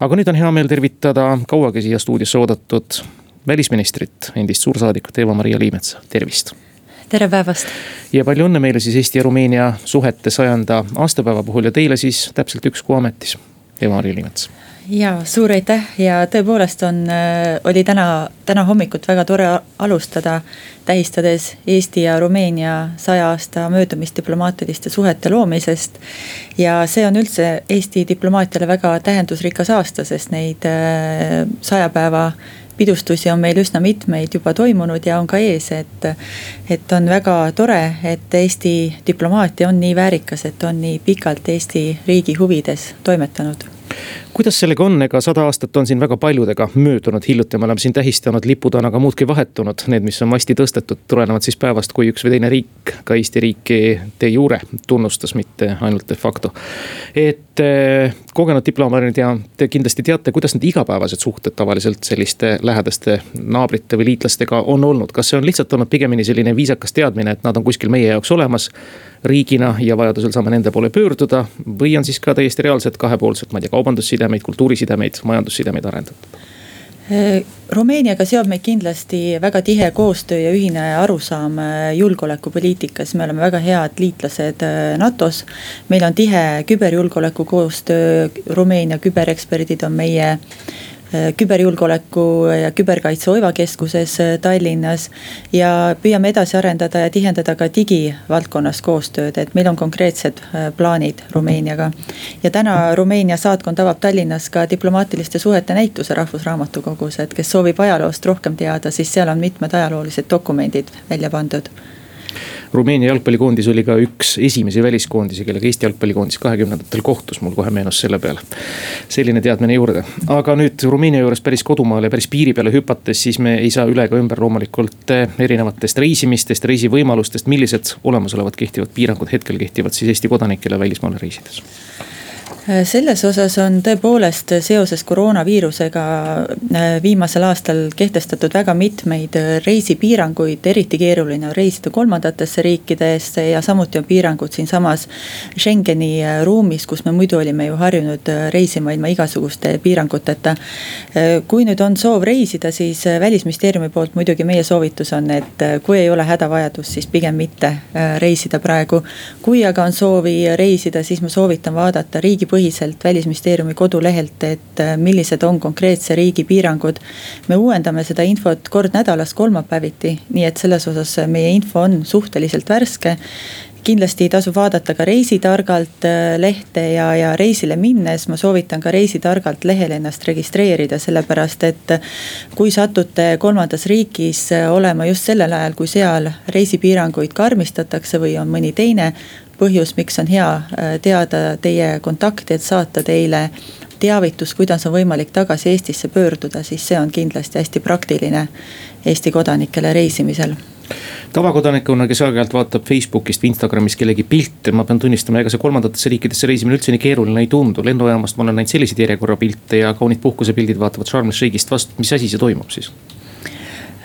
aga nüüd on hea meel tervitada kauagi siia stuudiosse oodatud välisministrit, endist suursaadikut Eva-Maria Liimetsa, tervist. tere päevast. ja palju õnne meile siis Eesti ja Rumeenia suhete sajanda aastapäeva puhul ja teile siis täpselt üks kuu ametis, Eva-Maria Liimets ja suur aitäh ja tõepoolest on, äh, oli täna, täna hommikut väga tore alustada. tähistades Eesti ja Rumeenia saja aasta möödumist diplomaatiliste suhete loomisest. ja see on üldse Eesti diplomaatiale väga tähendusrikas aasta, sest neid äh, saja päeva pidustusi on meil üsna mitmeid juba toimunud ja on ka ees, et. et on väga tore, et Eesti diplomaatia on nii väärikas, et on nii pikalt Eesti riigi huvides toimetanud kuidas sellega on, ega sada aastat on siin väga paljudega möödunud, hiljuti me oleme siin tähistanud, lipud on aga muudkui vahetunud. Need, mis on masti tõstetud, tulenevad siis päevast, kui üks või teine riik ka Eesti riiki de jure tunnustas, mitte ainult de facto. et eh, kogenud diplomaadid ja te kindlasti teate, kuidas need igapäevased suhted tavaliselt selliste lähedaste naabrite või liitlastega on olnud. kas see on lihtsalt olnud pigemini selline viisakas teadmine, et nad on kuskil meie jaoks olemas riigina ja vajadusel saame nende poole pöörduda. või on siis ka täiesti reaalselt kahepoolselt, ma ei tea, kaubandussidemeid, kultuurisidemeid, majandussidemeid arendatud? Rumeeniaga seob meid kindlasti väga tihe koostöö ja ühine arusaam äh, julgeolekupoliitikas, me oleme väga head liitlased äh, NATO-s. meil on tihe küberjulgeoleku koostöö, Rumeenia kübereksperdid on meie Äh, küberjulgeoleku ja küberkaitse Oiva keskuses äh, Tallinnas. ja püüame edasi arendada ja tihendada ka digivaldkonnas koostööd, et meil on konkreetsed äh, plaanid Rumeeniaga. ja täna Rumeenia saatkond avab Tallinnas ka diplomaatiliste suhete näituse Rahvusraamatukogus, et kes soovib ajaloost rohkem teada, siis seal on mitmed ajaloolised dokumendid välja pandud Rumeenia jalgpallikoondis oli ka üks esimesi väliskoondisi, kellega Eesti jalgpallikoondis kahekümnendatel kohtus, mul kohe meenus selle peale. selline teadmine juurde, aga nüüd Rumeenia juurest päris kodumaale, päris piiri peale hüpates, siis me ei saa üle ega ümber loomulikult eh, erinevatest reisimistest, reisivõimalustest, millised olemasolevad kehtivad piirangud hetkel kehtivad siis Eesti kodanikele välismaale reisides selles osas on tõepoolest seoses koroonaviirusega äh, viimasel aastal kehtestatud väga mitmeid äh, reisipiiranguid, eriti keeruline on reisida kolmandatesse riikidesse ja samuti on piirangud siinsamas Schengeni ruumis, kus me muidu olime ju harjunud reisima ilma igasuguste piiranguteta. kui nüüd on soov reisida, siis välisministeeriumi poolt muidugi meie soovitus on, et kui ei ole hädavajadus, siis pigem mitte reisida praegu. kui aga on soovi reisida, siis ma soovitan vaadata riigipõhiseid põhiselt välisministeeriumi kodulehelt, et äh, millised on konkreetse riigi piirangud. me uuendame seda infot kord nädalas kolmapäeviti, nii et selles osas meie info on suhteliselt värske kindlasti tasub vaadata ka Reisitargalt äh, lehte ja, ja reisile minnes ma soovitan ka Reisitargalt lehel ennast registreerida, sellepärast et. kui satute kolmandas riigis äh, olema just sellel ajal, kui seal reisipiiranguid karmistatakse või on mõni teine põhjus, miks on hea äh, teada teie kontakti, et saata teile teavitus, kuidas on võimalik tagasi Eestisse pöörduda, siis see on kindlasti hästi praktiline Eesti kodanikele reisimisel tavakodanikuna, kes aeg-ajalt vaatab Facebookist või Instagramist kellegi pilte, ma pean tunnistama, ega see kolmandatesse riikidesse reisimine üldse nii keeruline ei tundu. lennujaamast ma olen näinud selliseid järjekorrapilte ja kaunid puhkusepildid vaatavad Sharm el Sheikhist vastu, mis asi see toimub siis?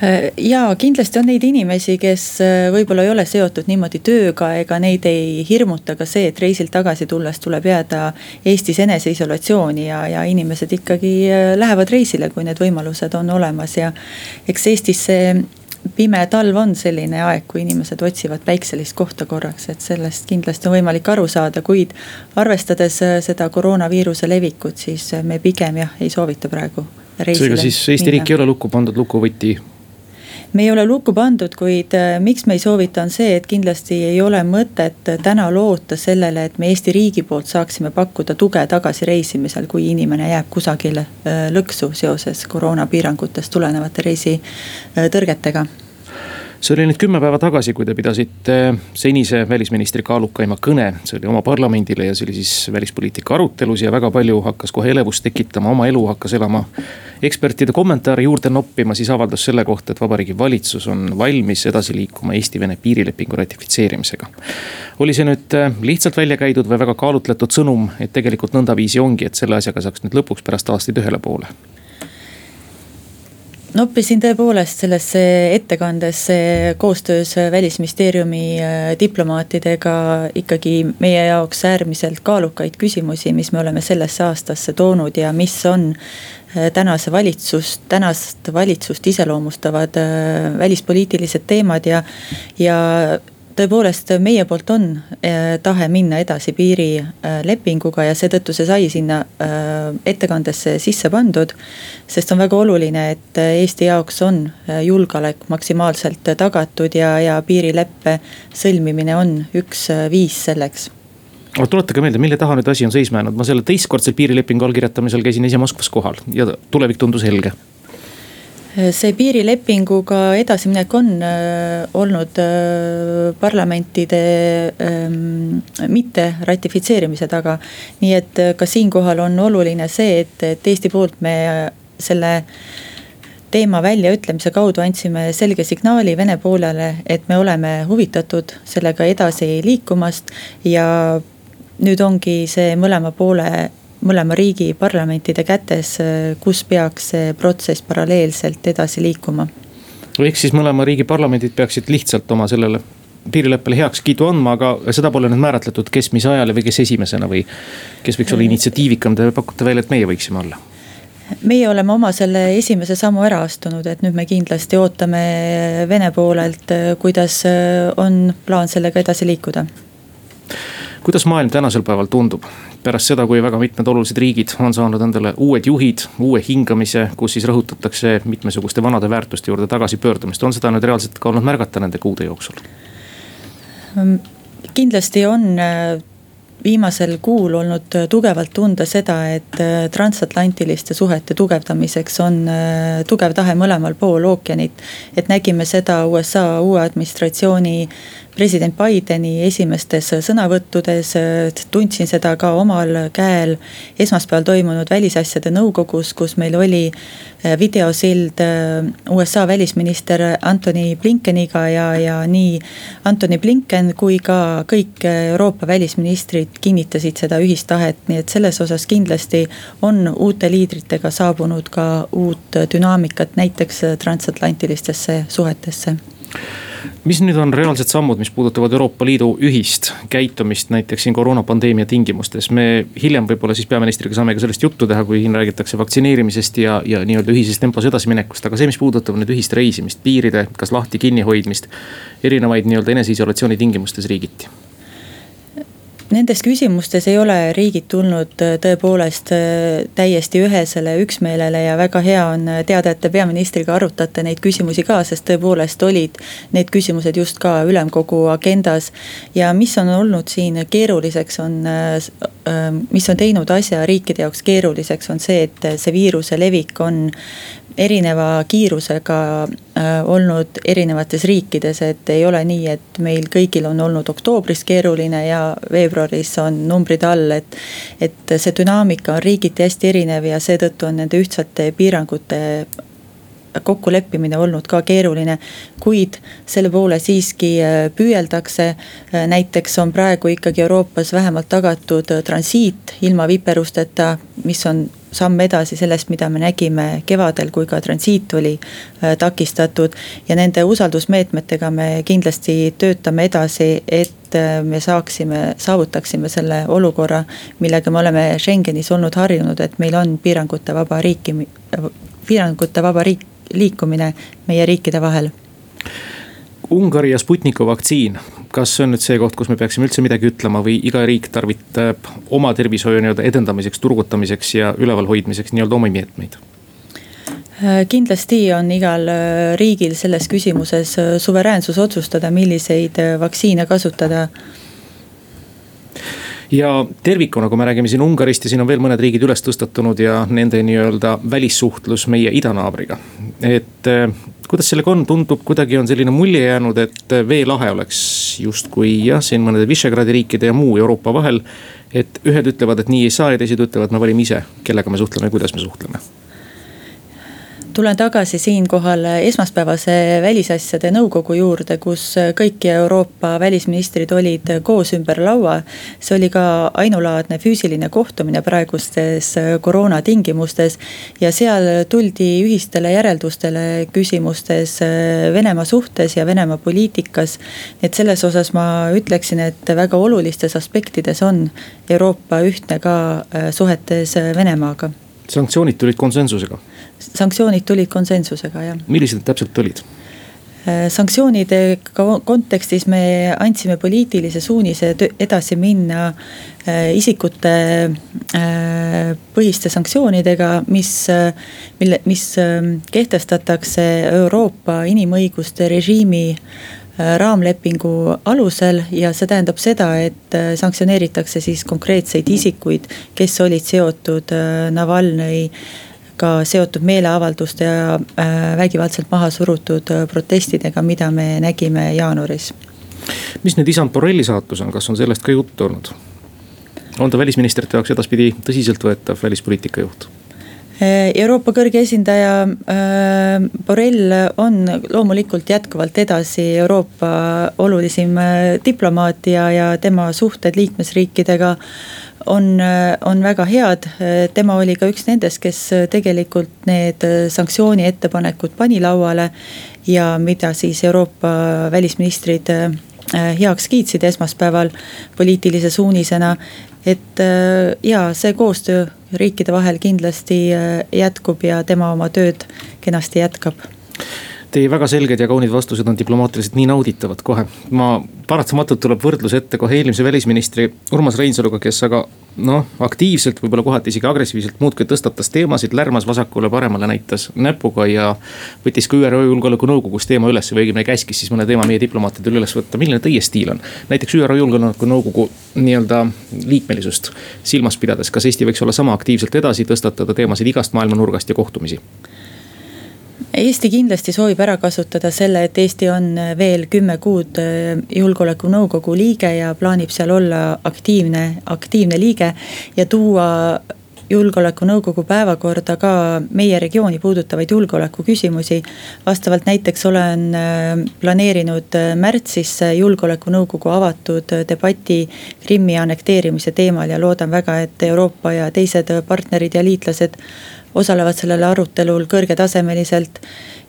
Äh, ja kindlasti on neid inimesi, kes äh, võib-olla ei ole seotud niimoodi tööga, ega neid ei hirmuta ka see, et reisilt tagasi tulles tuleb jääda Eestis eneseisolatsiooni ja, ja inimesed ikkagi äh, lähevad reisile, kui need võimalused on olemas ja. eks Eestis see pime talv on selline aeg, kui inimesed otsivad päikselist kohta korraks, et sellest kindlasti on võimalik aru saada, kuid arvestades seda koroonaviiruse levikut, siis me pigem jah, ei soovita praegu. seega siis Eesti riik ei ole lukku pandud, lukuvõti me ei ole lukku pandud, kuid äh, miks me ei soovita, on see, et kindlasti ei ole mõtet täna loota sellele, et me Eesti riigi poolt saaksime pakkuda tuge tagasireisimisel, kui inimene jääb kusagile äh, lõksu seoses koroonapiirangutest tulenevate reisitõrgetega see oli nüüd kümme päeva tagasi, kui te pidasite senise välisministri kaalukaima kõne, see oli oma parlamendile ja see oli siis välispoliitika arutelus ja väga palju hakkas kohe elevust tekitama, oma elu hakkas elama. ekspertide kommentaare juurde noppima, siis avaldus selle kohta, et vabariigi valitsus on valmis edasi liikuma Eesti-Vene piirilepingu ratifitseerimisega. oli see nüüd lihtsalt välja käidud või väga kaalutletud sõnum, et tegelikult nõndaviisi ongi, et selle asjaga saaks nüüd lõpuks pärast aastaid ühele poole? Noppisin tõepoolest sellesse ettekandesse koostöös välisministeeriumi äh, diplomaatidega ikkagi meie jaoks äärmiselt kaalukaid küsimusi, mis me oleme sellesse aastasse toonud ja mis on äh, tänase valitsust, tänast valitsust iseloomustavad äh, välispoliitilised teemad ja, ja tõepoolest meie poolt on eh, tahe minna edasi piirilepinguga ja seetõttu see sai sinna eh, ettekandesse sisse pandud. sest on väga oluline, et Eesti jaoks on eh, julgeolek maksimaalselt tagatud ja, ja piirileppe sõlmimine on üks viis selleks aga tuletage meelde, mille taha nüüd asi on seisma jäänud, ma selle teistkordsel piirilepingu allkirjatamisel käisin ise Moskvas kohal ja tulevik tundus helge see piirilepinguga edasiminek on äh, olnud äh, parlamentide ähm, mitte ratifitseerimise taga. nii et äh, ka siinkohal on oluline see, et, et Eesti poolt me selle teema väljaütlemise kaudu andsime selge signaali Vene poolele, et me oleme huvitatud sellega edasi liikumast ja nüüd ongi see mõlema poole mõlema riigi parlamentide kätes, kus peaks see protsess paralleelselt edasi liikuma. ehk siis mõlema riigi parlamendid peaksid lihtsalt oma sellele piirileppele heakskiidu andma, aga seda pole nüüd määratletud, kes mis ajal või kes esimesena või kes võiks olla initsiatiivikam, te pakute välja, et meie võiksime olla meie oleme oma selle esimese sammu ära astunud, et nüüd me kindlasti ootame Vene poolelt, kuidas on plaan sellega edasi liikuda. kuidas maailm tänasel päeval tundub, pärast seda, kui väga mitmed olulised riigid on saanud endale uued juhid, uue hingamise, kus siis rõhutatakse mitmesuguste vanade väärtuste juurde tagasipöördumist, on seda nüüd reaalselt ka olnud märgata nende kuude jooksul? kindlasti on äh, viimasel kuul olnud tugevalt tunda seda, et äh, transatlantiliste suhete tugevdamiseks on äh, tugev tahe mõlemal pool ookeanit. et nägime seda USA uue administratsiooni president Bideni esimestes sõnavõttudes, tundsin seda ka omal käel esmaspäeval toimunud välisasjade nõukogus, kus meil oli äh, videosild äh, USA välisminister Antony Blinkeniga ja, ja nii Antony Blinken kui ka kõik Euroopa välisministrid kinnitasid seda ühist tahet, nii et selles osas kindlasti on uute liidritega saabunud ka uut dünaamikat näiteks transatlantilistesse suhetesse mis nüüd on reaalsed sammud, mis puudutavad Euroopa Liidu ühist käitumist näiteks siin koroonapandeemia tingimustes? me hiljem võib-olla siis peaministriga saame ka sellest juttu teha, kui siin räägitakse vaktsineerimisest ja, ja nii-öelda ühises tempos edasiminekust. aga see, mis puudutab nüüd ühist reisimist, piiride kas lahti kinnihoidmist, erinevaid nii-öelda eneseisolatsiooni tingimustes riigiti Nendes küsimustes ei ole riigid tulnud äh, tõepoolest äh, täiesti ühesele üksmeelele ja väga hea on äh, teada, et te peaministriga arutate neid küsimusi ka, sest tõepoolest olid need küsimused just ka ülemkogu agendas. ja mis on olnud siin keeruliseks, on, mis on teinud asja riikide jaoks keeruliseks, on see, et see viiruse levik on erineva kiirusega olnud erinevates riikides, et ei ole nii, et meil kõigil on olnud oktoobris keeruline ja veebruaris on numbrid all, et. et see dünaamika on riigiti hästi erinev ja seetõttu on nende ühtsate piirangute kokkuleppimine olnud ka keeruline. kuid selle poole siiski äh, püüeldakse. Äh, näiteks on praegu ikkagi Euroopas vähemalt tagatud transiit ilma viperusteta, mis on samm edasi sellest, mida me nägime kevadel, kui ka transiit oli äh, takistatud. ja nende usaldusmeetmetega me kindlasti töötame edasi, et äh, me saaksime, saavutaksime selle olukorra, millega me oleme Schengenis olnud harjunud, et meil on piirangute vaba riiki, piirangute vaba riik, liikumine meie riikide vahel Ungari ja Sputniku vaktsiin, kas see on nüüd see koht, kus me peaksime üldse midagi ütlema või iga riik tarvitab oma tervishoiu nii-öelda edendamiseks, turgutamiseks ja ülevalhoidmiseks nii-öelda omi meetmeid? kindlasti on igal äh, riigil selles küsimuses äh, suveräänsus otsustada, milliseid äh, vaktsiine kasutada ja tervikuna, kui me räägime siin Ungarist ja siin on veel mõned riigid üles tõstatunud ja nende nii-öelda välissuhtlus meie idanaabriga. et kuidas sellega on, tundub kuidagi on selline mulje jäänud, et veelahe oleks justkui jah, siin mõnede Visegradi riikide ja muu Euroopa vahel. et ühed ütlevad, et nii ei saa ja teised ütlevad, me valime ise, kellega me suhtleme ja kuidas me suhtleme tulen tagasi siinkohal esmaspäevase välisasjade nõukogu juurde, kus kõik Euroopa välisministrid olid koos ümber laua. see oli ka ainulaadne füüsiline kohtumine praegustes koroona tingimustes. ja seal tuldi ühistele järeldustele küsimustes Venemaa suhtes ja Venemaa poliitikas. et selles osas ma ütleksin, et väga olulistes aspektides on Euroopa ühtne ka suhetes Venemaaga. sanktsioonid tulid konsensusega sanktsioonid tulid konsensusega, jah. millised need täpselt olid? Äh, sanktsioonide kontekstis me andsime poliitilise suunise edasi minna äh, isikute äh, põhiste sanktsioonidega, mis, mille, mis kehtestatakse Euroopa inimõiguste režiimi raamlepingu alusel ja see tähendab seda, et sanktsioneeritakse siis konkreetseid isikuid, kes olid seotud Navalnõi ka seotud meeleavalduste ja äh, vägivaldselt maha surutud äh, protestidega, mida me nägime jaanuaris. mis nüüd isand Borrelli saatus on, kas on sellest ka juttu olnud? on ta välisministrite jaoks edaspidi tõsiseltvõetav välispoliitika juht? Äh, Euroopa kõrge esindaja Borrell on loomulikult jätkuvalt edasi Euroopa olulisim diplomaat ja, ja tema suhted liikmesriikidega on, on väga head. tema oli ka üks nendest, kes tegelikult need sanktsiooni ettepanekud pani lauale. ja mida siis Euroopa välisministrid äh, heaks kiitsid esmaspäeval poliitilise suunisena. et äh, ja see koostöö riikide vahel kindlasti äh, jätkub ja tema oma tööd kenasti jätkab Teie väga selged ja kaunid vastused on diplomaatiliselt nii nauditavad kohe. ma paratamatult tuleb võrdlus ette kohe eelmise välisministri Urmas Reinsaluga, kes aga noh, aktiivselt, võib-olla kohati isegi agressiivselt muudkui tõstatas teemasid, lärmas vasakule-paremale, näitas näpuga ja. võttis ka ÜRO Julgeolekunõukogus teema üles või õigemini käskis siis mõne teema meie diplomaatidel üles võtta, milline teie stiil on? näiteks ÜRO Julgeolekunõukogu nii-öelda liikmelisust silmas pidades, kas Eesti võiks olla sama aktiivselt edasi, tõstatada teemasid igast maailma nurgast ja kohtumisi? Eesti kindlasti soovib ära kasutada selle, et Eesti on veel kümme kuud äh, julgeolekunõukogu liige ja plaanib seal olla aktiivne, aktiivne liige ja tuua julgeolekunõukogu päevakorda ka meie regiooni puudutavaid julgeolekuküsimusi. vastavalt näiteks olen äh, planeerinud äh, märtsis julgeolekunõukogu avatud debati Krimmi annekteerimise teemal ja loodan väga, et Euroopa ja teised partnerid ja liitlased osalevad sellel arutelul kõrgetasemeliselt.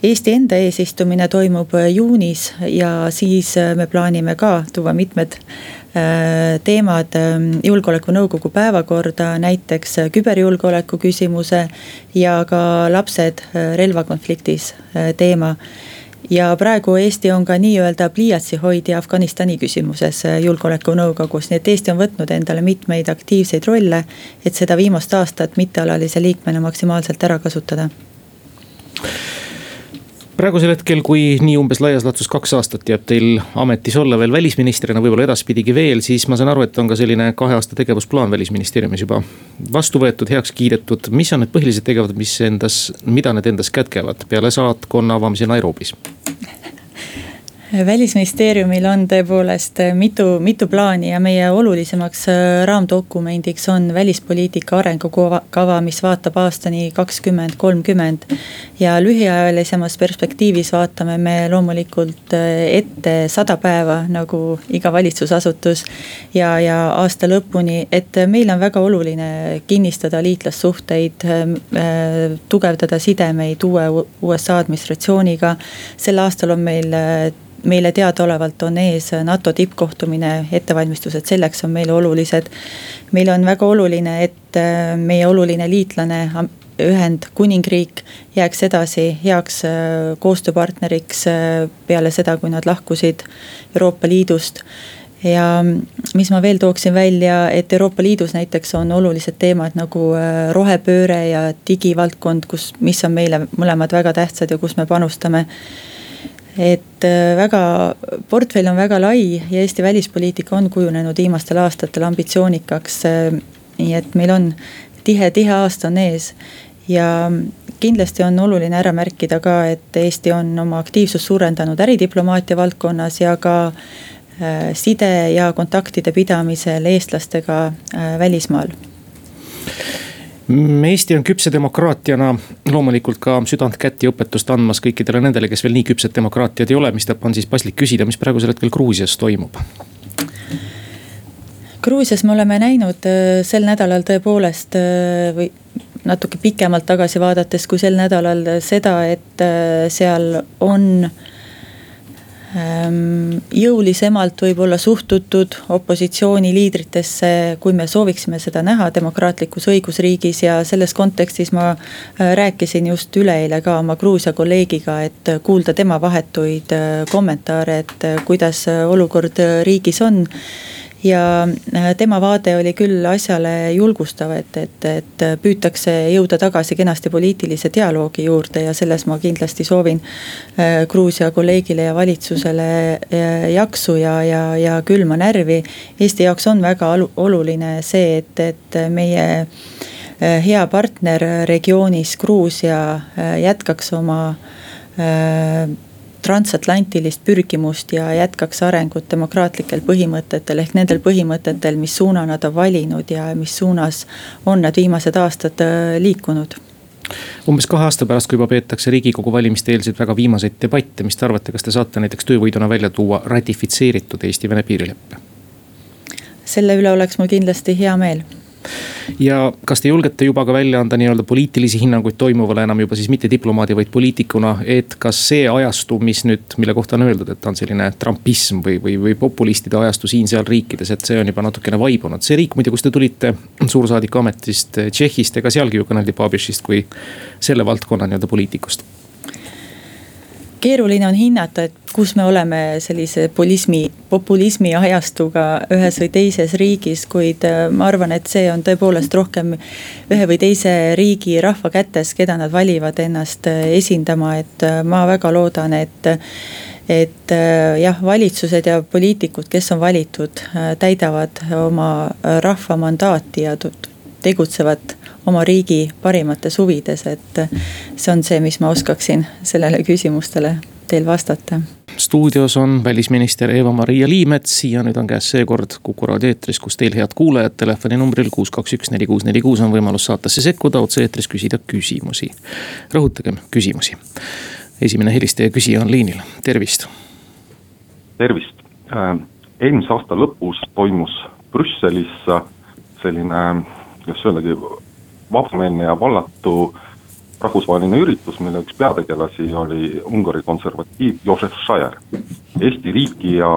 Eesti enda eesistumine toimub juunis ja siis me plaanime ka tuua mitmed äh, teemad ähm, julgeolekunõukogu päevakorda, näiteks küberjulgeoleku küsimuse ja ka lapsed äh, relvakonfliktis äh, teema ja praegu Eesti on ka nii-öelda pliiatsihoidja Afganistani küsimuses äh, julgeolekunõukogus, nii et Eesti on võtnud endale mitmeid aktiivseid rolle. et seda viimast aastat mittealalise liikmena maksimaalselt ära kasutada praegusel hetkel, kui nii umbes laias laastus kaks aastat jääb teil ametis olla veel välisministrina, võib-olla edaspidigi veel, siis ma saan aru, et on ka selline kahe aasta tegevusplaan välisministeeriumis juba vastu võetud, heaks kiidetud. mis on need põhilised tegevused, mis endas, mida need endas kätkevad peale saatkonna avamise Nairobis? välisministeeriumil on tõepoolest mitu, mitu plaani ja meie olulisemaks äh, raamdokumendiks on välispoliitika arengukava, mis vaatab aastani kakskümmend kolmkümmend. ja lühiajalisemas perspektiivis vaatame me loomulikult äh, ette sada päeva, nagu iga valitsusasutus. ja, ja aasta lõpuni, et meil on väga oluline kinnistada liitlassuhteid, äh, tugevdada sidemeid uue USA administratsiooniga. sel aastal on meil meile teadaolevalt on ees NATO tippkohtumine, ettevalmistused selleks on meile olulised. meil on väga oluline, et äh, meie oluline liitlane Ühendkuningriik jääks edasi heaks äh, koostööpartneriks äh, peale seda, kui nad lahkusid Euroopa Liidust ja mis ma veel tooksin välja, et Euroopa Liidus näiteks on olulised teemad nagu rohepööre ja digivaldkond, kus, mis on meile mõlemad väga tähtsad ja kus me panustame et äh, väga, portfell on väga lai ja Eesti välispoliitika on kujunenud viimastel aastatel ambitsioonikaks. Äh, nii et meil on tihe, tihe aasta on ees ja kindlasti on oluline ära märkida ka, et Eesti on oma aktiivsust suurendanud äridiplomaatia valdkonnas ja ka äh, side ja kontaktide pidamisel eestlastega välismaal Eesti on küpse demokraatiana loomulikult ka südant kätt ja õpetust andmas kõikidele nendele, kes veel nii küpsed demokraatiad ei ole, mistap on siis paslik küsida, mis praegusel hetkel Gruusias toimub? Gruusias me oleme näinud äh, sel nädalal tõepoolest äh, või natuke pikemalt tagasi vaadates kui sel nädalal seda, et äh, seal on ähm, jõulisemalt võib-olla suhtutud opositsiooniliidritesse, kui me sooviksime seda näha demokraatlikus õigusriigis ja selles kontekstis ma rääkisin just üleeile ka oma Gruusia kolleegiga, et kuulda tema vahetuid kommentaare, et kuidas olukord riigis on ja äh, tema vaade oli küll asjale julgustav, et, et, et püütakse jõuda tagasi kenasti poliitilise dialoogi juurde ja selles ma kindlasti soovin äh, Gruusia kolleegile ja valitsusele äh, jaksu ja, ja, ja külma närvi. Eesti jaoks on väga oluline see, et, et meie hea partner regioonis, Gruusia jätkaks oma transatlantilist pürgimust ja jätkaks arengut demokraatlikel põhimõtetel ehk nendel põhimõtetel, mis suuna nad on valinud ja mis suunas on nad viimased aastad äh, liikunud umbes kahe aasta pärast, kui juba peetakse riigikogu valimiste eelseid väga viimaseid debatte, mis te arvate, kas te saate näiteks töövõiduna välja tuua ratifitseeritud Eesti-Vene piirileppe? selle üle oleks mul kindlasti hea meel ja kas te julgete juba ka välja anda nii-öelda poliitilisi hinnanguid toimuvale enam juba siis mitte diplomaadi, vaid poliitikuna, et kas see ajastu, mis nüüd, mille kohta on öeldud, et ta on selline trumpism või, või, või populistide ajastu siin-seal riikides, et see on juba natukene vaibunud. see riik muide, kus te tulite suursaadiku ametist Tšehhist, ega sealgi ju kõneldi Babišist kui selle valdkonna nii-öelda poliitikust keeruline on hinnata, et kus me oleme sellise populismi, populismi ajastuga ühes või teises riigis, kuid äh, ma arvan, et see on tõepoolest rohkem ühe või teise riigi rahva kätes, keda nad valivad ennast äh, esindama, et äh, ma väga loodan, et et jah, valitsused ja poliitikud, kes on valitud, täidavad oma rahva mandaati ja tegutsevad oma riigi parimates huvides, et see on see, mis ma oskaksin sellele küsimustele teil vastata stuudios on välisminister Eva-Maria Liimets ja nüüd on käes seekord Kuku raadio eetris, kus teil, head kuulajad, telefoninumbril kuus, kaks, üks, neli, kuus, neli, kuus on võimalus saatesse sekkuda, otse-eetris küsida küsimusi. rõhutagem küsimusi. esimene helistaja küsija on liinil, tervist. tervist, äh, eelmise aasta lõpus toimus Brüsselis selline, kuidas öeldagi, vabameelne ja vallatu rahvusvaheline üritus, mille üks peategelasi oli Ungari konservatiiv Jožef Šajer. Eesti riiki ja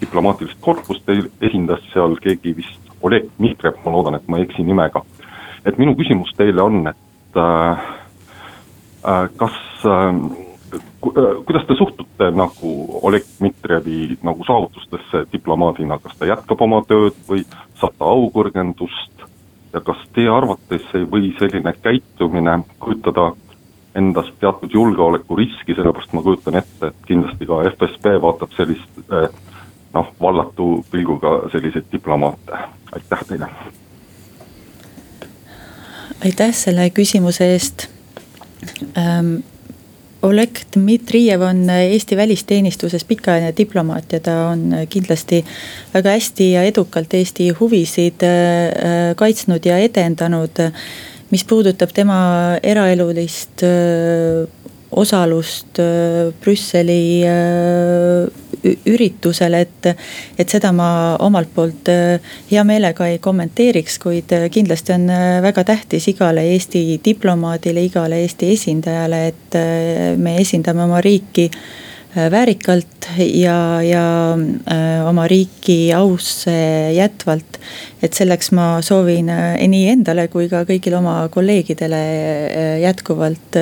diplomaatilist korpust esindas seal keegi vist Oleg Dmitrijev, ma loodan, et ma ei eksi nimega. et minu küsimus teile on, et äh, äh kas äh, kuidas te suhtute nagu Oleg Dmitrijevi nagu saavutustesse diplomaadina, kas ta jätkab oma tööd või saab ta aukõrgendust? Ja kas teie arvates ei või selline käitumine kujutada endast teatud julgeolekuriski, sellepärast ma kujutan ette, et kindlasti ka FSB vaatab sellist eh, noh, vallatu pilguga selliseid diplomaate, aitäh teile. aitäh selle küsimuse eest! Ähm Oleg Dmitrijev on Eesti välisteenistuses pikaajaline diplomaat ja ta on kindlasti väga hästi ja edukalt Eesti huvisid äh, kaitsnud ja edendanud. mis puudutab tema eraelulist äh, osalust äh, Brüsseli üritusel, et, et seda ma omalt poolt äh, hea meelega ei kommenteeriks, kuid äh, kindlasti on äh, väga tähtis igale Eesti diplomaadile, igale Eesti esindajale, et me esindame oma riiki väärikalt ja, ja oma riiki ausse jätvalt. et selleks ma soovin nii endale kui ka kõigile oma kolleegidele jätkuvalt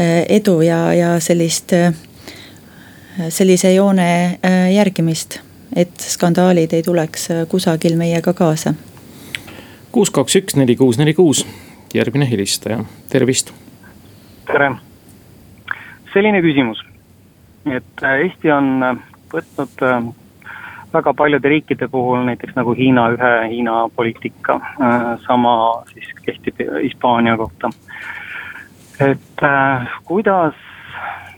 edu ja, ja sellist sellise joone äh, järgimist, et skandaalid ei tuleks äh, kusagil meiega kaasa. kuus, kaks, üks, neli, kuus, neli, kuus, järgmine helistaja, tervist. tere, selline küsimus, et äh, Eesti on võtnud väga paljude riikide puhul, näiteks nagu Hiina ühe Hiina poliitika, sama siis kehtib Hispaania kohta. Et kuidas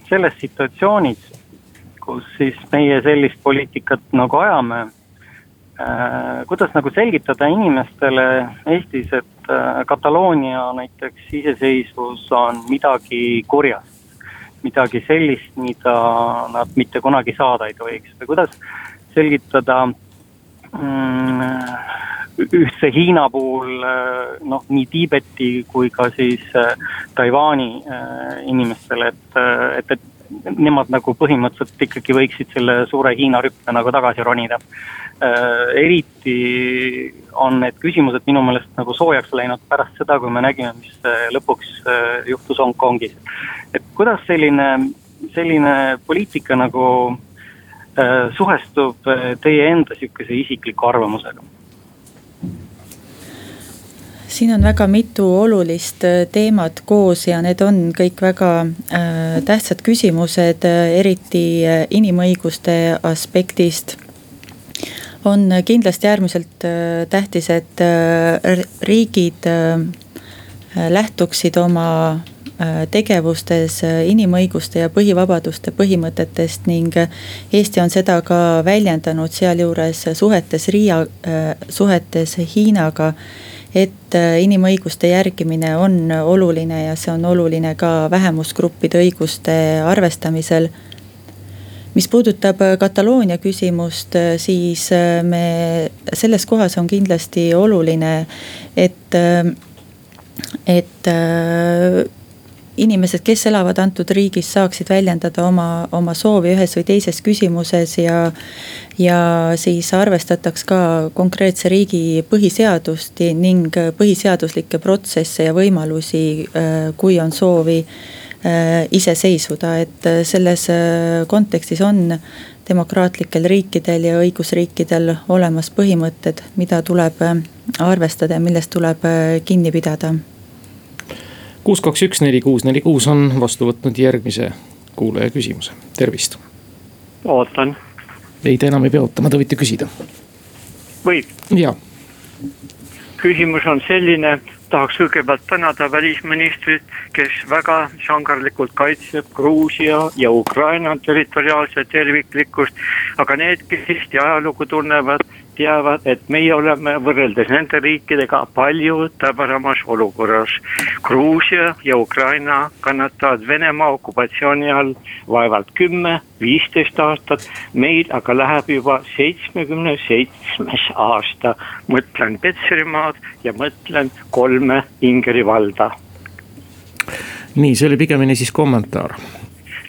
selles situatsioonis kus siis meie sellist poliitikat nagu ajame äh,. kuidas nagu selgitada inimestele Eestis, et Kataloonia näiteks iseseisvus on midagi kurjast. midagi sellist, mida nad mitte kunagi saada ei tohiks või kuidas selgitada mm, ühtse Hiina puhul noh, nii Tiibeti kui ka siis Taiwan'i inimestele, et, et, et nemad nagu põhimõtteliselt ikkagi võiksid selle suure Hiina rüppe nagu tagasi ronida. Eriti on need küsimused minu meelest nagu soojaks läinud pärast seda, kui me nägime, mis lõpuks juhtus Hongkongis. et kuidas selline, selline poliitika nagu suhestub teie enda sihukese isikliku arvamusega? Siin on väga mitu olulist äh, teemat koos ja need on kõik väga äh, tähtsad küsimused, äh, eriti inimõiguste aspektist. on kindlasti äärmiselt tähtis, et riigid lähtuksid oma tegevustes inimõiguste ja põhivabaduste põhimõtetest ning Eesti on seda ka väljendanud, sealjuures suhetes Riia, suhetes Hiinaga et äh, inimõiguste järgimine on oluline ja see on oluline ka vähemusgruppide õiguste arvestamisel. mis puudutab äh, Kataloonia küsimust, äh, siis me, selles kohas on kindlasti oluline, et, et inimesed, kes elavad antud riigis, saaksid väljendada oma, oma soovi ühes või teises küsimuses ja. ja siis arvestataks ka konkreetse riigi põhiseadust ning põhiseaduslikke protsesse ja võimalusi, äh, kui on soovi äh, ise seisvuda, et selles äh, kontekstis on demokraatlikel riikidel ja õigusriikidel olemas põhimõtted, mida tuleb arvestada ja millest tuleb kinni pidada kuus, kaks, üks, neli, kuus, neli, kuus on vastu võtnud järgmise kuulaja küsimuse, tervist. ootan. ei, te enam ei pea ootama, te võite küsida. võib? jaa. küsimus on selline, tahaks kõigepealt tänada välisministrit, kes väga sangarlikult kaitseb Gruusia ja Ukraina territoriaalset terviklikkust. aga need, kes Eesti ajalugu tunnevad teavad, et meie oleme võrreldes nende riikidega palju täbasamas olukorras. Gruusia ja Ukraina kannatavad Venemaa okupatsiooni all vaevalt kümme, viisteist aastat, meil aga läheb juba seitsmekümne seitsmes aasta. mõtlen Petserimaad ja mõtlen kolme Ingeri valda. nii, see oli pigemini siis kommentaar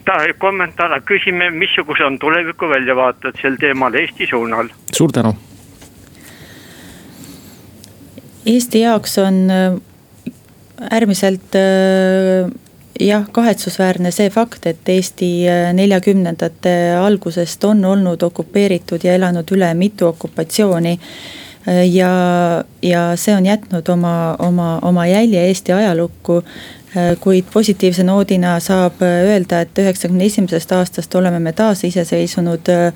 ta kommentaar, küsime, missugused on tuleviku väljavaated sel teemal Eesti suunal. suur tänu Eesti jaoks on äh, äärmiselt äh, jah, kahetsusväärne see fakt, et Eesti äh, neljakümnendate algusest on olnud okupeeritud ja elanud üle mitu okupatsiooni. ja, ja see on jätnud oma, oma, oma jälje Eesti ajalukku kuid positiivse noodina saab äh, öelda, et üheksakümne esimesest aastast oleme me taasiseseisvunud äh,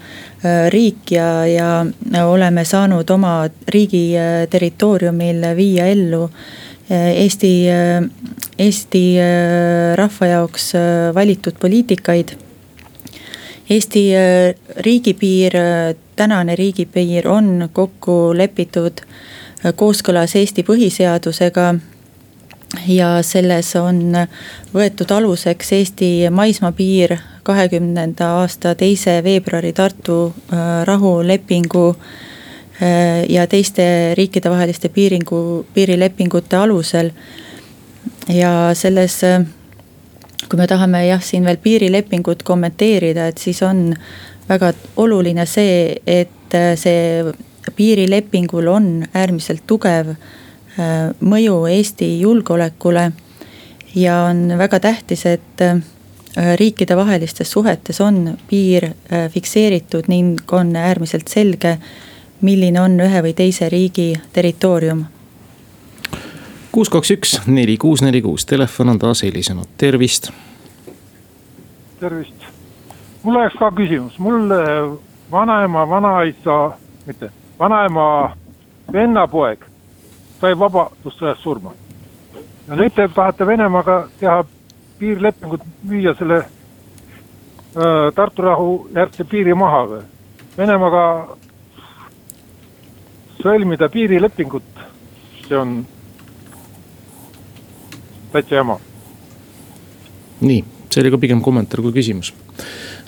riik ja, ja oleme saanud oma riigi territooriumil viia ellu Eesti, Eesti rahva jaoks valitud poliitikaid. Eesti riigipiir, tänane riigipiir on kokku lepitud kooskõlas Eesti põhiseadusega ja selles on võetud aluseks Eesti maismaapiir kahekümnenda aasta teise veebruari Tartu äh, rahulepingu äh, ja teiste riikidevaheliste piiringu, piirilepingute alusel. ja selles, äh, kui me tahame jah, siin veel piirilepingut kommenteerida, et siis on väga oluline see, et see piirilepingul on äärmiselt tugev Äh, mõju Eesti julgeolekule. ja on väga tähtis, et äh, riikidevahelistes suhetes on piir äh, fikseeritud ning on äärmiselt selge, milline on ühe või teise riigi territoorium. kuus, kaks, üks, neli, kuus, neli, kuus, telefon on taas helisenud, tervist. tervist, mul oleks ka küsimus, mul vanaema, vanaisa, mitte, vanaema vennapoeg sai Vabadussõjas surma. ja nüüd te tahate Venemaaga teha piirilepingut, müüa selle äh, Tartu rahu järgse piiri maha või? Venemaaga sõlmida piirilepingut, see on täitsa jama. nii, see oli ka pigem kommentaar kui küsimus.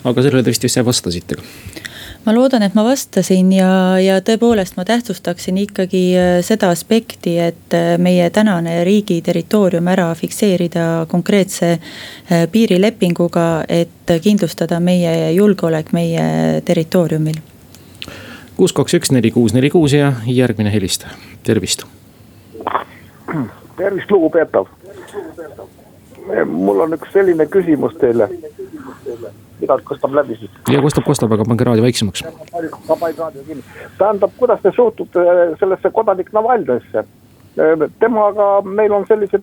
aga sellele te vist ise vastasite ka ma loodan, et ma vastasin ja, ja tõepoolest ma tähtsustaksin ikkagi äh, seda aspekti, et äh, meie tänane riigi territoorium ära fikseerida konkreetse äh, piirilepinguga, et kindlustada meie julgeolek meie territooriumil. kuus, kaks, üks, neli, kuus, neli, kuus ja järgmine helistaja, tervist. tervist, lugupeetav. mul on üks selline küsimus teile midagi kostab läbi siis. ja kostab, kostab, aga pange raadio väiksemaks. tähendab, kuidas te suhtute äh, sellesse kodanik Navalnõisse? Äh, temaga meil on sellised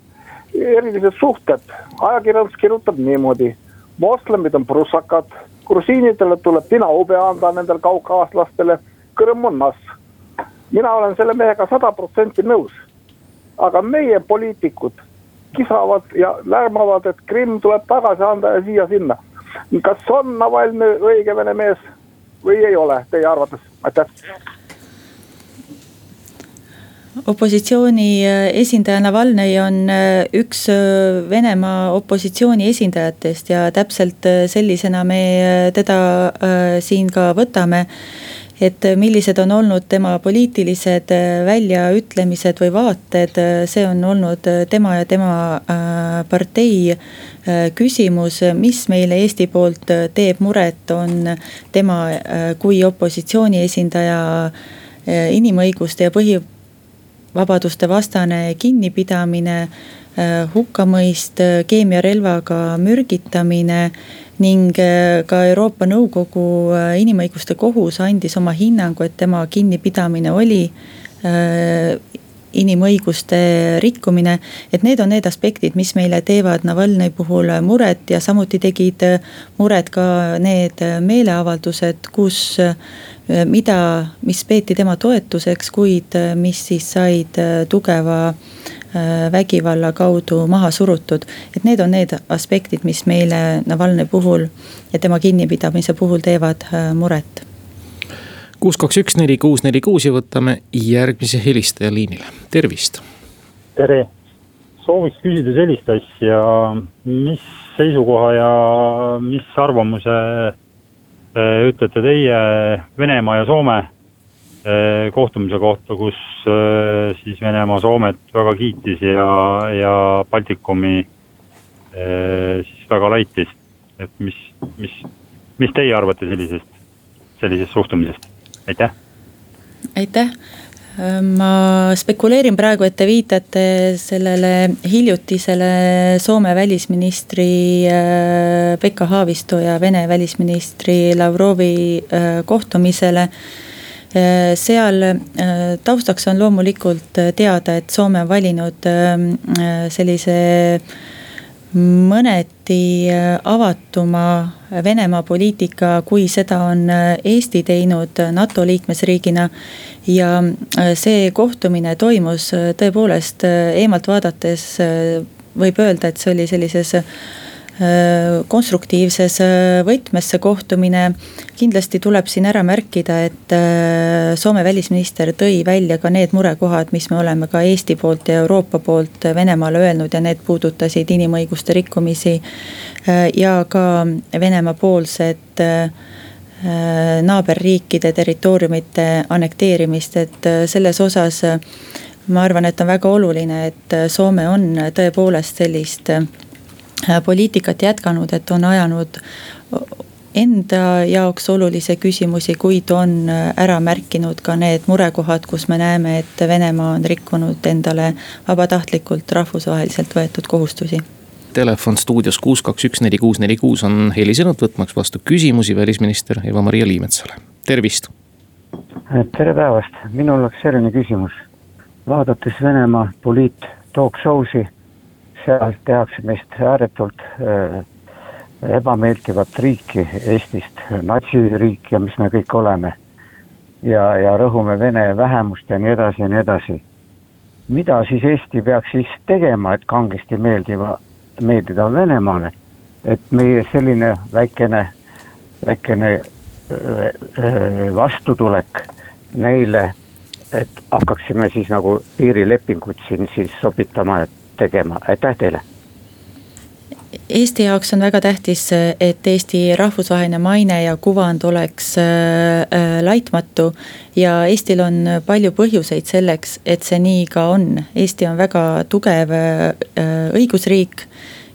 erilised suhted, ajakirjandus kirjutab niimoodi. moslemid on prussakad, grusiinidele tuleb tinaube anda nendele kaukaaslastele, Kõrm on nass. mina olen selle mehega sada protsenti nõus. aga meie poliitikud kisavad ja lärmavad, et Krimm tuleb tagasi anda ja siia-sinna kas on Navalnõi õige vene mees või ei ole teie arvates, aitäh. Opositsiooni äh, esindaja Navalnõi on äh, üks äh, Venemaa opositsiooni esindajatest ja täpselt sellisena me teda siin ka võtame. Et millised on olnud tema poliitilised väljaütlemised või vaated, see on olnud tema ja tema partei küsimus, mis meile Eesti poolt teeb muret, on tema kui opositsiooni esindaja inimõiguste ja põhivabaduste vastane kinnipidamine, hukkamõist, keemiarelvaga mürgitamine ning äh, ka Euroopa Nõukogu äh, Inimõiguste Kohus andis oma hinnangu, et tema kinnipidamine oli äh, inimõiguste rikkumine. et need on need aspektid, mis meile teevad Navalnõi puhul muret ja samuti tegid muret ka need meeleavaldused, kus mida, mis peeti tema toetuseks, kuid mis siis said tugeva Äh, vägivalla kaudu maha surutud. et need on need aspektid, mis meile Navalnõi puhul ja tema kinnipidamise puhul teevad äh, muret. Kuus, kaks, üks, neli, kuus, neli, kuus ja võtame järgmise helistaja liinile, tervist. tere, sooviks küsida sellist asja, mis seisukoha ja mis arvamuse äh, ütlete teie Venemaa ja Soome Eh, kohtumise kohta, kus eh, siis Venemaa Soomet väga kiitis ja, ja Baltikumi eh, siis väga laitis. et mis, mis, mis teie arvate sellisest, sellisest suhtumisest, aitäh. aitäh ma spekuleerin praegu, et te viitate sellele hiljutisele Soome välisministri Pekka Haavisto ja Vene välisministri Lavrovi kohtumisele Äh, seal äh, taustaks on loomulikult äh, teada, et Soome on valinud sellise mõneti avatuma Venemaa poliitika, kui seda on Eesti teinud NATO liikmesriigina. ja see kohtumine toimus tõepoolest eemalt vaadates võib öelda, et see oli sellises Äh, konstruktiivses võtmes see kohtumine. kindlasti tuleb siin ära märkida, et Soome välisminister tõi välja ka need murekohad, mis me oleme ka Eesti poolt ja Euroopa poolt Venemaale öelnud ja need puudutasid inimõiguste rikkumisi. ja ka Venemaa poolset naaberriikide territooriumite annekteerimist, et selles osas ma arvan, et on väga oluline, et Soome on tõepoolest sellist Äh, poliitikat jätkanud, et on ajanud enda jaoks olulisi küsimusi, kuid on äh, ära märkinud ka need murekohad, kus me näeme, et Venemaa on rikkunud endale vabatahtlikult rahvusvaheliselt võetud kohustusi telefon stuudios kuus, kaks, üks, neli, kuus, neli, kuus on helisenud võtmaks vastu küsimusi välisminister Eva-Maria Liimetsale, tervist. tere päevast, minul oleks selline küsimus. vaadates Venemaa poliit talk show'si seal tehakse meist ääretult äh, ebameeldivat riiki Eestist, natsiriiki ja mis me kõik oleme. ja, ja rõhume vene vähemust ja nii edasi ja nii edasi. mida siis Eesti peaks siis tegema, et kangesti meeldiva, meeldida Venemaale? et meie selline väikene, väikene äh, äh, vastutulek neile, et hakkaksime siis nagu piirilepingut siin siis sobitama, et tegema, aitäh teile Eesti jaoks on väga tähtis, et Eesti rahvusvaheline maine ja kuvand oleks äh, laitmatu. ja Eestil on palju põhjuseid selleks, et see nii ka on, Eesti on väga tugev äh, õigusriik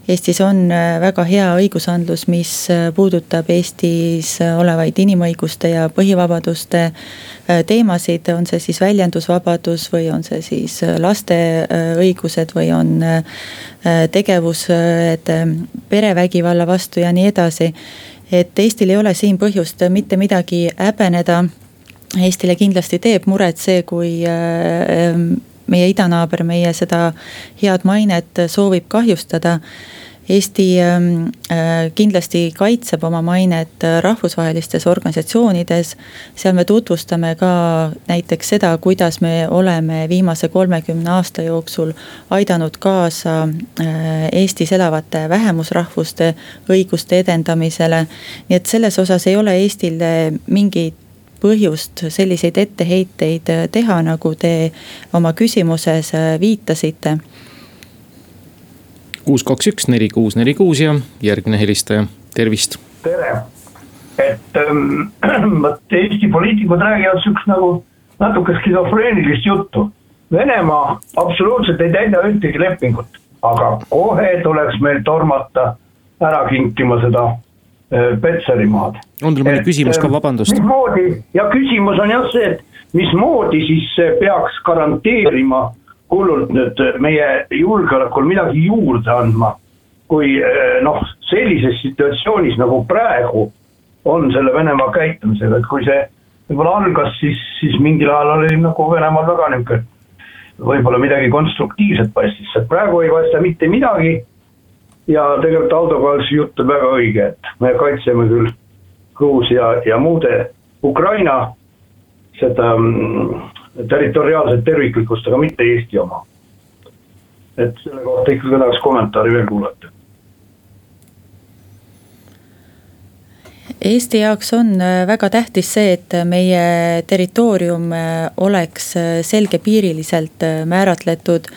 Eestis on äh, väga hea õigusandlus, mis äh, puudutab Eestis äh, olevaid inimõiguste ja põhivabaduste teemasid, on see siis väljendusvabadus või on see siis laste õigused või on tegevused perevägivalla vastu ja nii edasi. et Eestil ei ole siin põhjust mitte midagi häbeneda. Eestile kindlasti teeb muret see, kui meie idanaaber meie seda head mainet soovib kahjustada Eesti ähm, äh, kindlasti kaitseb oma mainet rahvusvahelistes organisatsioonides. seal me tutvustame ka näiteks seda, kuidas me oleme viimase kolmekümne aasta jooksul aidanud kaasa äh, Eestis elavate vähemusrahvuste õiguste edendamisele. nii et selles osas ei ole Eestil mingit põhjust selliseid etteheiteid teha, nagu te oma küsimuses viitasite. kuus, kaks, üks, neli, kuus, neli, kuus ja järgmine helistaja, tervist. tere, et ähm, vot Eesti poliitikud räägivad sihukest nagu natuke skisofreenilist juttu. Venemaa absoluutselt ei täida ühtegi lepingut, aga kohe tuleks meil tormata ära kinkima seda Äh, Petserimaad. on teil mõni küsimus ka, äh, vabandust? mismoodi ja küsimus on jah see, et mismoodi siis peaks garanteerima hullult nüüd meie julgeolekul midagi juurde andma. kui äh, noh, sellises situatsioonis nagu praegu on selle Venemaa käitumisega, et kui see võib-olla algas, siis, siis mingil ajal oli nagu Venemaal väga nihuke. võib-olla midagi konstruktiivset paistis, praegu ei paista mitte midagi ja tegelikult Aldo Kalsi jutt on väga õige, et me kaitseme küll Gruusia ja muude Ukraina seda mm, territoriaalset terviklikkust, aga mitte Eesti oma. et selle kohta ikkagi tahaks kommentaari veel kuulata Eesti jaoks on äh, väga tähtis see, et meie territoorium äh, oleks äh, selgepiiriliselt määratletud.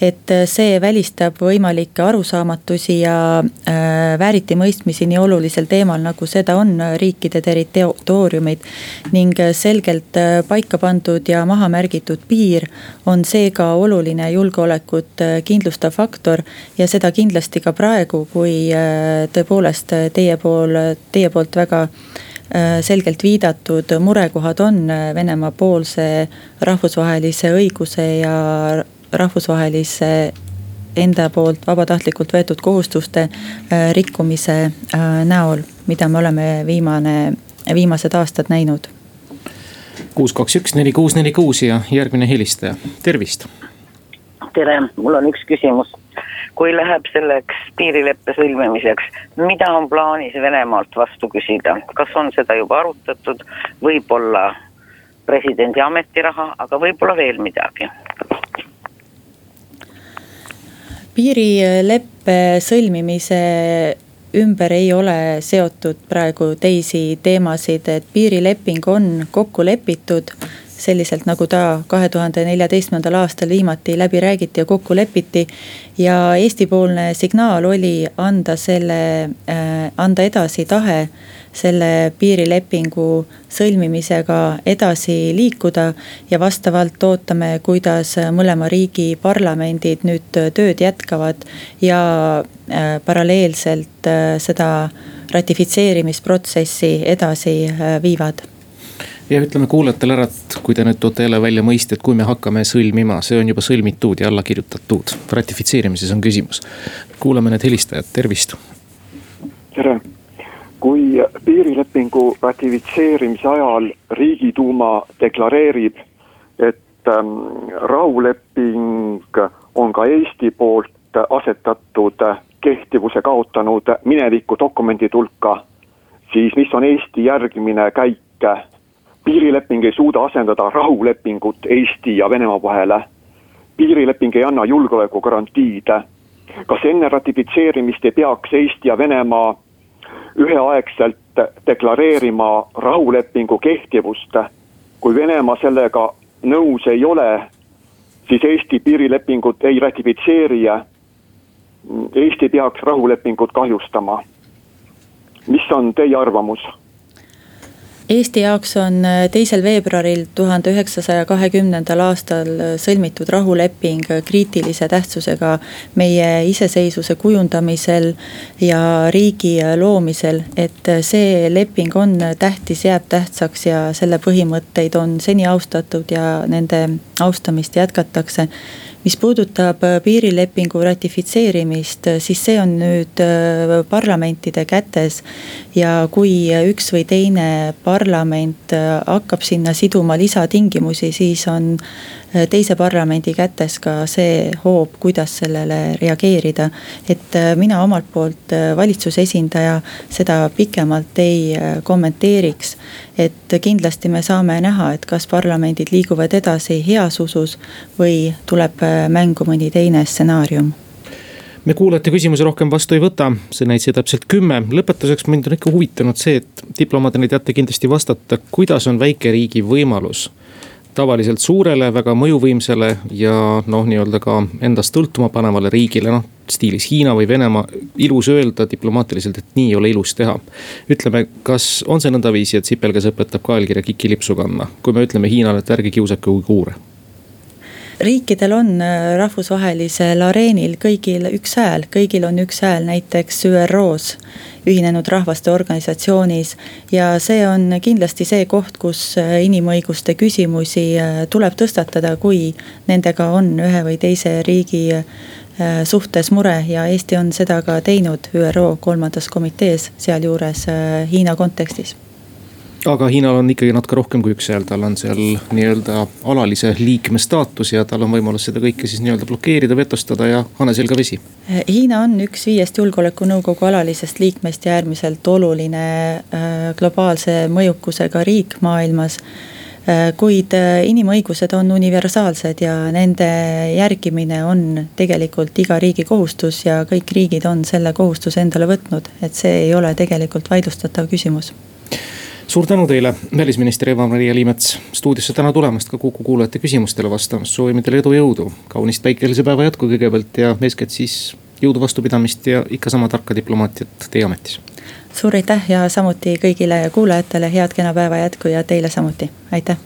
et see välistab võimalikke arusaamatusi ja vääritimõistmisi nii olulisel teemal, nagu seda on riikide territooriumid. ning selgelt paika pandud ja maha märgitud piir on seega oluline julgeolekut kindlustav faktor. ja seda kindlasti ka praegu, kui tõepoolest teie pool, teie poolt väga väga äh, selgelt viidatud murekohad on äh, Venemaa poolse rahvusvahelise õiguse ja rahvusvahelise enda poolt vabatahtlikult võetud kohustuste äh, rikkumise näol, mida me oleme viimane, viimased aastad näinud. kuus, kaks, üks, neli, kuus, neli, kuus ja järgmine helistaja, tervist. tere, mul on üks küsimus kui läheb selleks piirileppe sõlmimiseks, mida on plaanis Venemaalt vastu küsida, kas on seda juba arutatud, võib-olla presidendi ametiraha, aga võib-olla veel midagi? piirileppe sõlmimise ümber ei ole seotud praegu teisi teemasid, et piirileping on kokku lepitud selliselt, nagu ta kahe tuhande neljateistkümnendal aastal viimati läbi räägiti ja kokku lepiti. ja Eesti-poolne signaal oli anda selle, äh, anda edasi tahe selle piirilepingu sõlmimisega edasi liikuda. ja vastavalt ootame, kuidas mõlema riigi parlamendid nüüd tööd jätkavad ja äh, paralleelselt äh, seda ratifitseerimisprotsessi edasi viivad ja ütleme kuulajatele ära, et kui te nüüd toote jälle välja mõiste, et kui me hakkame sõlmima, see on juba sõlmitud ja alla kirjutatud. ratifitseerimises on küsimus. kuulame need helistajad, tervist. tere, kui piirilepingu ratifitseerimise ajal riigiduuma deklareerib, et ähm, rahuleping on ka Eesti poolt asetatud kehtivuse kaotanud mineviku dokumentide hulka, siis mis on Eesti järgmine käik piirileping ei suuda asendada rahulepingut Eesti ja Venemaa vahele. piirileping ei anna julgeolekugarantiid. kas enne ratifitseerimist ei peaks Eesti ja Venemaa üheaegselt deklareerima rahulepingu kehtivust? kui Venemaa sellega nõus ei ole, siis Eesti piirilepingut ei ratifitseeri Eesti peaks rahulepingut kahjustama. mis on teie arvamus? Eesti jaoks on äh, teisel veebruaril tuhande üheksasaja kahekümnendal aastal äh, sõlmitud rahuleping äh, kriitilise tähtsusega meie iseseisvuse kujundamisel ja riigi loomisel. et see leping on tähtis, jääb tähtsaks ja selle põhimõtteid on seni austatud ja nende austamist jätkatakse mis puudutab äh, piirilepingu ratifitseerimist, äh, siis see on nüüd äh, parlamentide kätes. ja kui üks või teine parlament hakkab sinna siduma lisatingimusi, siis on teise parlamendi kätes ka see hoob, kuidas sellele reageerida. et mina omalt poolt valitsuse esindaja seda pikemalt ei kommenteeriks. et kindlasti me saame näha, et kas parlamendid liiguvad edasi heas usus või tuleb mängu mõni teine stsenaarium me kuulajate küsimusi rohkem vastu ei võta, see näitaja täpselt kümme. lõpetuseks mind on ikka huvitanud see, et diplomaadina teate kindlasti vastata, kuidas on väikeriigi võimalus tavaliselt suurele, väga mõjuvõimsale ja noh, nii-öelda ka endast sõltuma panevale riigile, noh stiilis Hiina või Venemaa, ilus öelda diplomaatiliselt, et nii ei ole ilus teha. ütleme, kas on see nõndaviisi, et sipelgas õpetab kaelkirja kikilipsu kandma, kui me ütleme Hiinale, et ärge kiusake uiguure riikidel on äh, rahvusvahelisel areenil kõigil üks hääl, kõigil on üks hääl näiteks ÜRO-s. Ühinenud Rahvaste Organisatsioonis. Ja see on kindlasti see koht, kus äh, inimõiguste küsimusi äh, tuleb tõstatada, kui nendega on ühe või teise riigi suhtes mure. Ja Eesti on seda ka teinud ÜRO kolmandas komitees, sealjuures Hiina kontekstis aga Hiinal on ikkagi natuke rohkem kui üks hääl, tal on seal nii-öelda alalise liikme staatus ja tal on võimalus seda kõike siis nii-öelda blokeerida, vetostada ja hane selga vesi. Hiina on üks viiest julgeolekunõukogu alalisest liikmest ja äärmiselt oluline äh, globaalse mõjukusega riik maailmas. Äh, kuid äh, inimõigused on universaalsed ja nende järgimine on tegelikult iga riigi kohustus ja kõik riigid on selle kohustuse endale võtnud, et see ei ole tegelikult vaidlustatav küsimus suur tänu teile, välisminister Eva-Maria Liimets stuudiosse täna tulemast, ka Kuku kuulajate küsimustele vastamast, soovime teile edu, jõudu. kaunist päikelise päeva jätku kõigepealt ja eeskätt siis jõudu, vastupidamist ja ikka sama tarka diplomaatiat teie ametis. suur aitäh ja samuti kõigile kuulajatele head kena päeva jätku ja teile samuti, aitäh